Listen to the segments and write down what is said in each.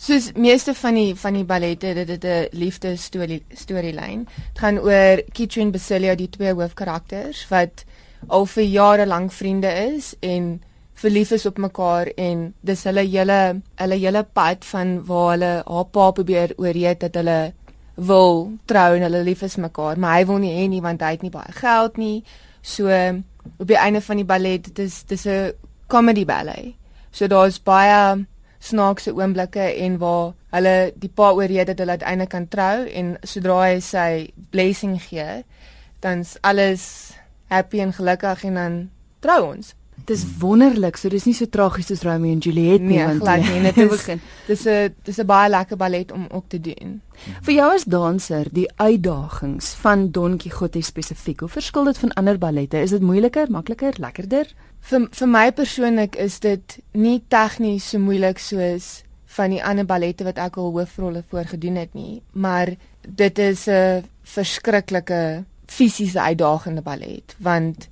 Soos meeste van die van die ballette, dit het 'n liefde storie storielyn. Dit gaan oor Kitchen en Basilia, die twee hoofkarakters wat al vir jare lank vriende is en verlief is op mekaar en dis hulle hele hulle hele pad van waar hulle haar pa probeer oorreed dat hulle wil trou en hulle lief is mekaar, maar hy wil nie hê nie want hy het nie baie geld nie. So op die einde van die ballet, dit is dis 'n comedy ballet. So daar's baie snaakse oomblikke en waar hulle die pa oorreed dat hulle uiteindelik kan trou en sodra hy sy blessing gee, dan's alles happy en gelukkig en dan trou ons. Dis wonderlik, so dis nie so tragies soos Romeo en Juliet nie, nee, want glad nie, dit is dis 'n dis 'n baie lekker ballet om ook te doen. Vir jou as danser, die uitdagings van Don Quixote spesifiek, hoe verskil dit van ander ballette? Is dit moeiliker, makliker, lekkerder? Vir vir my persoonlik is dit nie tegnies so moeilik soos van die ander ballette wat ek al hoofrolle voor gedoen het nie, maar dit is 'n verskriklike fisiese uitdagende ballet want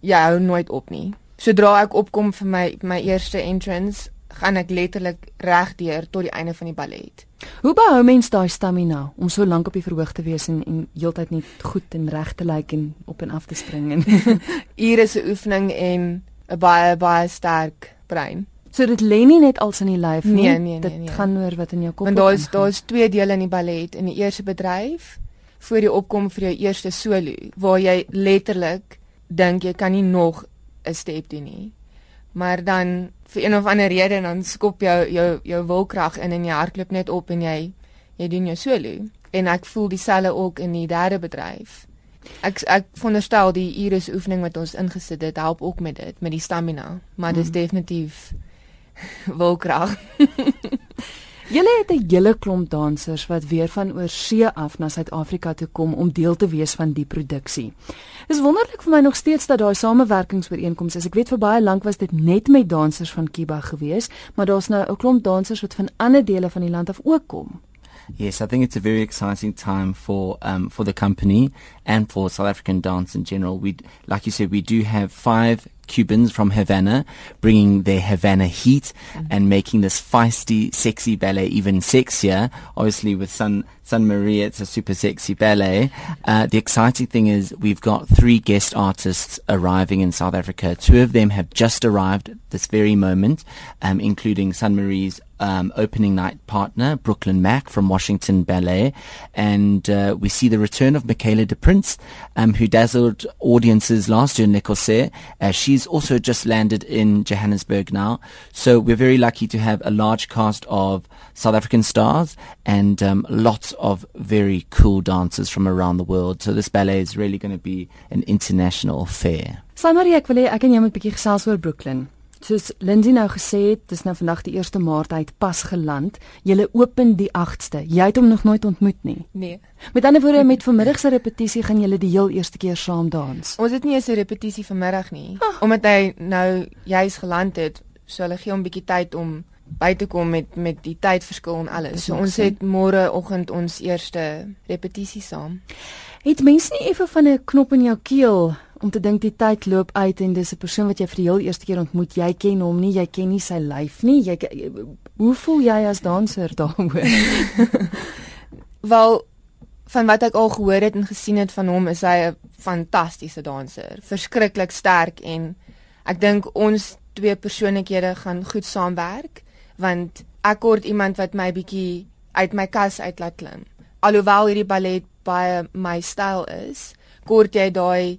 jy hou nooit op nie. Sodra ek opkom vir my my eerste entrance, gaan ek letterlik regdeur tot die einde van die ballet. Hoe behou mens daai stamina om so lank op die verhoog te wees en en heeltyd net goed en reg te lyk en op en af te spring en ure se oefening en 'n baie baie sterk brein. So dit lê nie net als in die lyf nie. Nee, nee, nee, dit nee. gaan oor wat in jou kop. Want daar's daar's twee dele in die ballet. In die eerste bedryf voor jy opkom vir jou eerste solo waar jy letterlik dink jy kan nie nog 'n step doen nie. Maar dan vir een of ander rede dan skop jou jou jou wilkrag in en jy hardloop net op en jy jy doen jou solo. En ek voel dieselfde ook in die derde bedryf. Ek ek veronderstel die ure se oefening wat ons ingesit het help ook met dit, met die stamina, maar dis mm. definitief wilkrag. Julle het 'n hele klomp dansers wat weer van oorsee af na Suid-Afrika toe kom om deel te wees van die produksie. Dit is wonderlik vir my nog steeds dat daai samewerkingsooreenkomste is. Ek weet vir baie lank was dit net met dansers van Kiba gewees, maar daar's nou 'n klomp dansers wat van ander dele van die land af ook kom. Yes, I think it's a very exciting time for um, for the company and for South African dance in general. We, like you said, we do have five Cubans from Havana bringing their Havana heat mm-hmm. and making this feisty, sexy ballet even sexier. Obviously, with Sun Sun Maria, it's a super sexy ballet. Uh, the exciting thing is we've got three guest artists arriving in South Africa. Two of them have just arrived at this very moment, um, including Sun Marie's um, opening night partner, Brooklyn Mack from Washington Ballet. And uh, we see the return of Michaela de Prince, um, who dazzled audiences last year in Corsair. Uh, she's also just landed in Johannesburg now. So we're very lucky to have a large cast of South African stars and um, lots of very cool dancers from around the world. So this ballet is really going to be an international affair. Samarie, ek wil hê ek en jy moet 'n bietjie gesels oor Brooklyn. Soos Lindsay nou gesê het, dis nou vandag die 1 Maart uit pas geland. Julle open die 8ste. Jy het hom nog nooit ontmoet nie. Nee. Met ander woorde, met vanmiddag se repetisie gaan julle die heel eerste keer saam dans. Ons het nie eens 'n repetisie vanmiddag nie, oh. omdat hy nou juis geland het. So hulle gee hom 'n bietjie tyd om by te kom met met die tydverskil en alles. So ons het môre oggend ons eerste repetisie saam. Het mens nie effe van 'n knop in jou keel om te dink die tyd loop uit en dis 'n persoon wat jy vir die heel eerste keer ontmoet. Jy ken hom nie, jy ken nie sy lyf nie. Jy hoe voel jy as danser daaroor? Wel van wat ek al gehoor het en gesien het van hom is hy 'n fantastiese danser. Verskriklik sterk en ek dink ons twee persoonlikhede gaan goed saamwerk want ek kort iemand wat my bietjie uit my kas uit laat klim. Alhoewel hierdie ballet baie my styl is, kort jy daai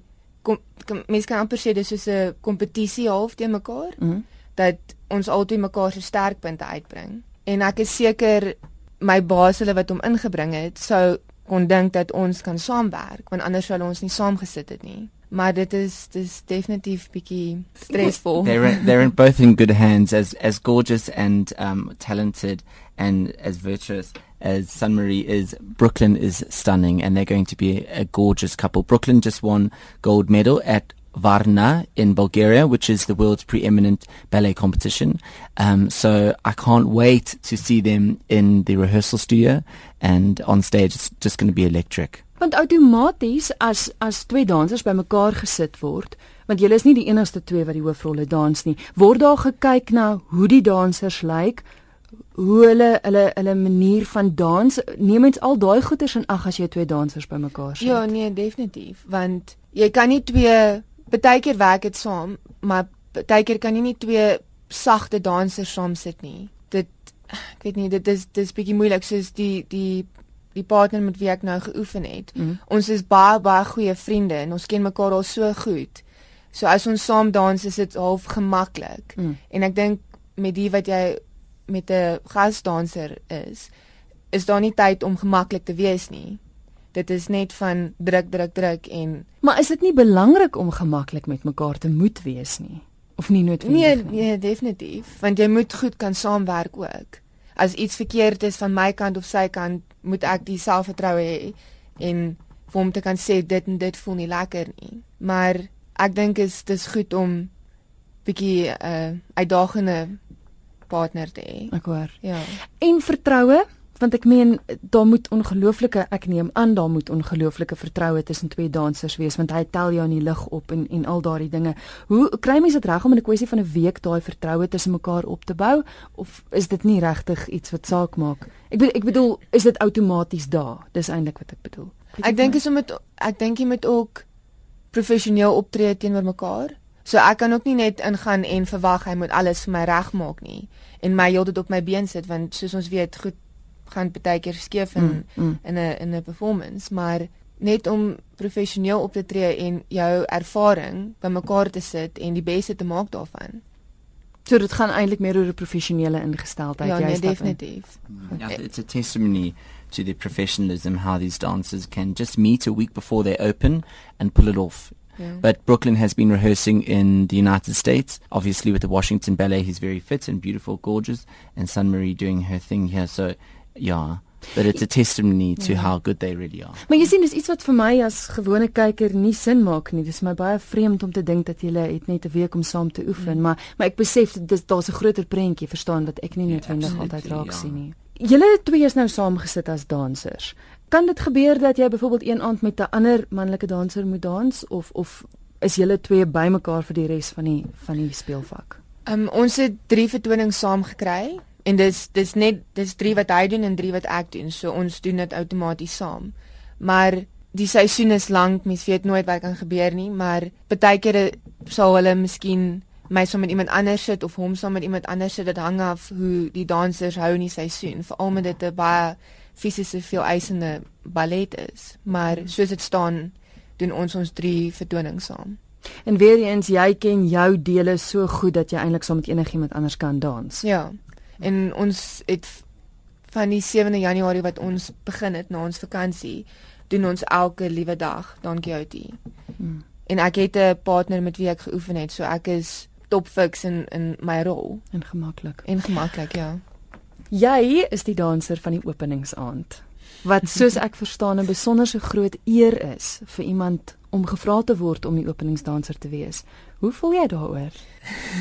mense kan amper sê dis soos 'n kompetisie half teen mekaar mm -hmm. dat ons altyd mekaar se sterkpunte uitbring. En ek is seker my baas hulle wat hom ingebring het sou kon dink dat ons kan saamwerk want anders sou ons nie saamgesit het nie. Maar dit is dis definitief bietjie they're they're in both in good hands as as gorgeous and um talented and as virtuous as Sun Marie is, Brooklyn is stunning, and they're going to be a, a gorgeous couple. Brooklyn just won gold medal at Varna in Bulgaria, which is the world's preeminent ballet competition. Um, so I can't wait to see them in the rehearsal studio and on stage. It's just going to be electric. Want outomaties as as twee dansers bymekaar gesit word, want julle is nie die enigste twee wat die hoofrolle dans nie, word daar gekyk na hoe die dansers lyk, hoe hulle hulle hulle manier van dans neem mens al daai goeters in ag as jy twee dansers bymekaar sit. Ja, nee, definitief, want jy kan nie twee partykeer werk dit saam, maar partykeer kan jy nie twee sagte dansers saam sit nie. Dit ek weet nie, dit is dis bietjie moeilik soos die die die partner met wie ek nou geoefen het. Mm. Ons is baie baie goeie vriende en ons ken mekaar al so goed. So as ons saam dans is dit half gemaklik. Mm. En ek dink met die wat jy met 'n gasdanser is, is daar nie tyd om gemaklik te wees nie. Dit is net van druk druk druk en Maar is dit nie belangrik om gemaklik met mekaar te moet wees nie? Of nie noodwendig nee, nee, definitief, want jy moet goed kan saamwerk ook. As iets verkeerd is van my kant of sy kant, moet ek die selfvertroue hê en vir hom te kan sê dit en dit voel nie lekker nie. Maar ek dink is dis goed om bietjie 'n uh, uitdagende partner te hê. Ek hoor. Ja. En vertroue, want ek meen daar moet ongelooflike ek neem aan daar moet ongelooflike vertroue tussen twee dansers wees want hy tel jou in die lig op en en al daardie dinge. Hoe kry mense dit reg om in 'n kwessie van 'n week daai vertroue tussen mekaar op te bou of is dit nie regtig iets wat saak maak? Ek bedoel ek bedoel is dit outomaties daar? Dis eintlik wat ek bedoel. Ek dink is om met ek dink jy moet ook professioneel optree teenoor mekaar. So ek kan ook nie net ingaan en verwag hy moet alles vir my regmaak nie en my heeltyd op my been sit want soos ons weet goed gaan baie keer skeef in mm, mm. in 'n in 'n performance maar net om professioneel op te tree en jou ervaring bymekaar te sit en die beste te maak daarvan. So dit gaan eintlik meer oor 'n professionele ingesteldheid ja, jy nee, definitief. In. Yeah, it's a testimony to the professionalism how these dancers can just meet a week before they open and pull it off. Yeah. But Brooklyn has been rehearsing in the United States, obviously with the Washington Ballet. He's very fit and beautiful, gorgeous, and Sun Marie doing her thing here. So, yeah. But it's a testimony to yeah. how good they really are. Maar jy sien dis iets wat vir my as gewone kyker nie sin maak nie. Dis my baie vreemd om te dink dat jy het net 'n week om saam te oefen, mm. maar maar ek besef dis daar's 'n groter prentjie, verstaan wat ek nie noodwendig yeah, altyd raak yeah. sien nie. Julle twee is nou saamgesit as dansers. Kan dit gebeur dat jy byvoorbeeld een aand met 'n ander manlike danser moet dans of of is julle twee bymekaar vir die res van die van die speelvak? Um, ons het 3 vertonings saam gekry en dis dis net dis 3 wat hy doen en 3 wat ek doen. So ons doen dit outomaties saam. Maar die seisoen is lank, mens weet nooit wat kan gebeur nie, maar baie kere sal hulle miskien my saam met iemand anders sit of hom saam met iemand anders sit. Dit hang af hoe die dansers hou in die seisoen, veral met dit 'n baie fisiese veel eisende ballet is, maar soos dit staan, doen ons ons drie vertonings saam. En weer eens, jy ken jou dele so goed dat jy eintlik saam met enigiemand anders kan dans. Ja. En ons het van die 7de Januarie wat ons begin het na ons vakansie, doen ons elke liewe dag dankie outie. Hmm. En ek het 'n partner met wie ek geoefen het, so ek is topfiks in in my rol en gemaklik. En gemaklik, ja. Jy is die danser van die openingsaand. Wat soos ek verstaan 'n besonderse groot eer is vir iemand om gevra te word om die openingsdanser te wees. Hoe voel jy daaroor?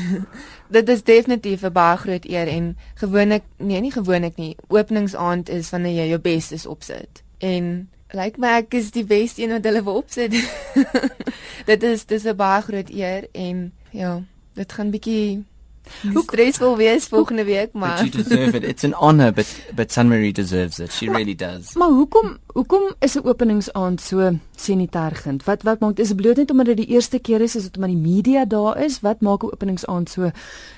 Dit is definitief 'n baie groot eer en gewoonlik nee, nie gewoonlik nie. Openingsaand is wanneer jy jou bes is opsit. En lyk like my ek is die beste een wat hulle wil opsit. dit is dis 'n baie groot eer en ja, dit gaan bietjie Hoe stresvol wees volgende week maar But you deserve it. It's an honor but but Sun Marie deserves it. She really does. Maar hoekom hoekom is 'n openingsaand so senitergend? Wat wat maak dis bloot net omdat dit die eerste keer is, is dit omdat die media daar is? Wat maak 'n openingsaand so?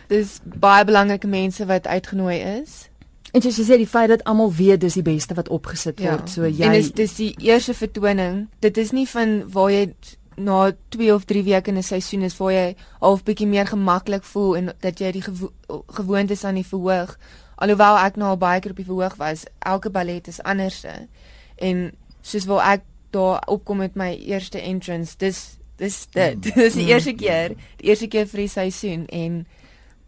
Dis baie belangrike mense wat uitgenooi is. En soos jy sê die feit dat almal weet dis die beste wat opgesit ja. word. So jy En dis dis die eerste vertoning. Dit is nie van waar jy na 2 of 3 weke in 'n seisoen is waar jy half bietjie meer gemaklik voel en dat jy die gewo gewoontes aan die verhoog. Alhoewel ek nou al baie keer op die verhoog was, elke ballet is anders. En soos waar ek daar opkom met my eerste entrance, dis dis dit. Mm. dis die eerste keer, die eerste keer vir die seisoen en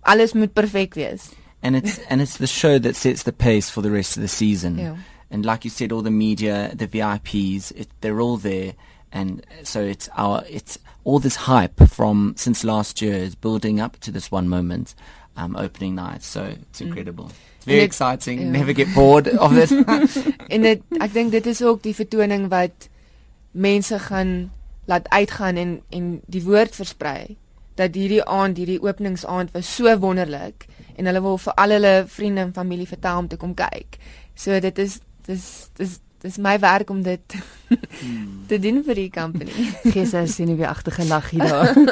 alles moet perfek wees. And it's and it's the show that sets the pace for the rest of the season. Yeah. And like you said all the media, the VIPs, it, they're all there. And so it's our it's all this hype from since last year is building up to this one moment um, opening night so it's mm. incredible mm. it's very it, exciting yeah. never get bored of it en dit ek dink dit is ook die vertoning wat mense gaan laat uitgaan en en die woord versprei dat hierdie aand hierdie openingsaand was so wonderlik en hulle wil vir al hulle vriende en familie vertel om te kom kyk. So dit is dis dis dis my werk om dit te doen vir die company. Gee sy sien weer agterge lag hier daar.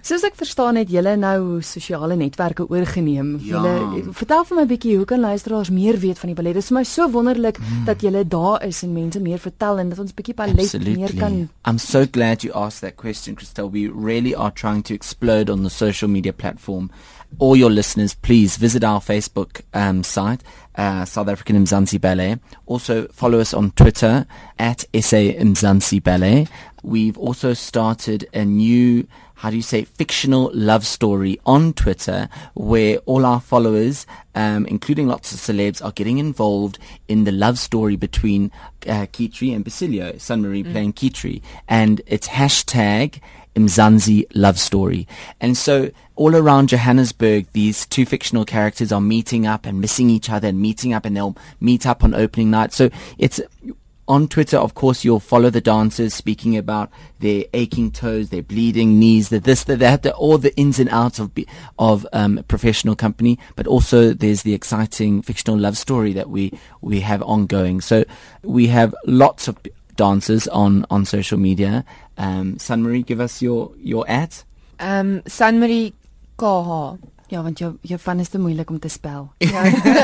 Soos ek verstaan het julle nou sosiale netwerke oorgeneem. Ja. Julle vertel vir my 'n bietjie hoe kan luisteraars meer weet van die ballet? Dit is vir my so wonderlik Hmm. dat julle daar is en mense meer vertel en dat ons bietjie ballet meer kan I'm so glad you asked that question, Christelle. We really are trying to explode on the social media platform. All your listeners, please visit our Facebook um, site, uh, South African Mzansi Ballet. Also, follow us on Twitter at SA Mzansi Ballet. We've also started a new, how do you say, fictional love story on Twitter where all our followers, um, including lots of celebs, are getting involved in the love story between uh, Kitri and Basilio, Sun Marie playing Kitri. And it's hashtag Mzansi love story. And so all around Johannesburg, these two fictional characters are meeting up and missing each other and meeting up and they'll meet up on opening night. So it's on Twitter, of course, you'll follow the dancers speaking about their aching toes, their bleeding knees, the this, the that, the, all the ins and outs of of um, professional company. But also, there's the exciting fictional love story that we we have ongoing. So we have lots of dancers on on social media. Um, Sun Marie, give us your your ad. Um, Sanmarie KH. Ja, want jou jou van is te moeilik om te spel. Ja,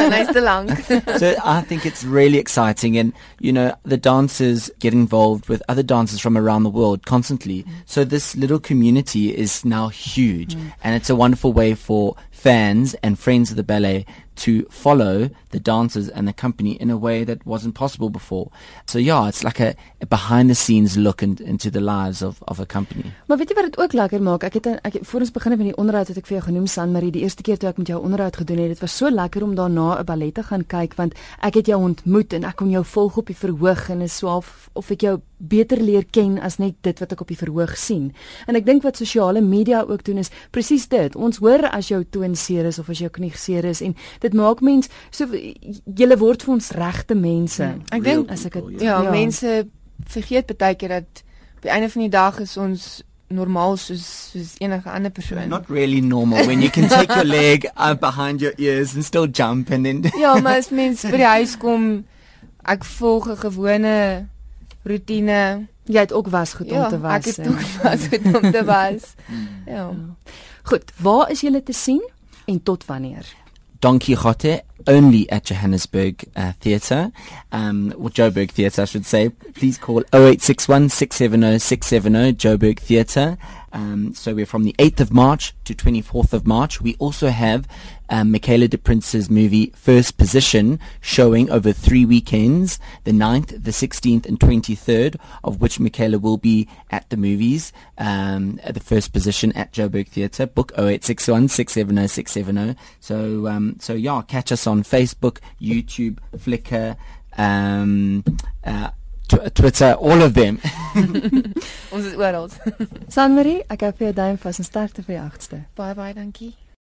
nice te lank. so I think it's really exciting, and you know the dancers get involved with other dancers from around the world constantly. So this little community is now huge, and it's a wonderful way for fans and friends of the ballet to follow the dancers and the company in a way that wasn't possible before. So yeah, it's like a, a behind the scenes look in, into the lives of, of a company. Maar weet jy wat dit ook lekker maak? Ek het ek voor ons begin met die onderhoud het ek vir jou genoem San Marie die eerste keer toe ek met jou onderhoud gedoen het. Dit was so lekker om daarna 'n ballet te gaan kyk want ek het jou ontmoet en ek kon jou volg op die verhoog en is so half of ek jou beter leer ken as net dit wat ek op die verhoog sien. En ek dink wat sosiale media ook doen is presies dit. Ons hoor as jou toon seer is of as jou knie seer is en dit maak mens so julle word vir ons regte mense. Hmm. Ek dink as ek het- ja, Ja. ja, mense vergeet baie keer dat op die einde van die dag is ons normaal soos soos enige ander persoon. Not really normal when you can take your leg up behind your ears and still jump and then Ja, maar as mens by die huis kom, ek volg 'n gewone rotine. Jy het ook was goed om Ja, te was. ek het ook was goed om te was. Ja. Goed, waar is julle te sien en tot wanneer? Don Quixote only at Johannesburg uh, Theatre, um, or Joburg Theatre, I should say. Please call 0861 670 670 Joburg Theatre. Um, so we're from the 8th of March to 24th of March. We also have um, Michaela de Prince's movie First Position showing over three weekends, the 9th, the 16th and 23rd, of which Michaela will be at the movies, um, at the First Position at Joburg Theatre. Book 0861 670 670. So, um, so yeah, catch us on Facebook, YouTube, Flickr, um, uh, tw- Twitter, all of them. Ons is oral. San Marie, ek hou vir jou duim vas en sterkte vir die 8ste. baie baie dankie.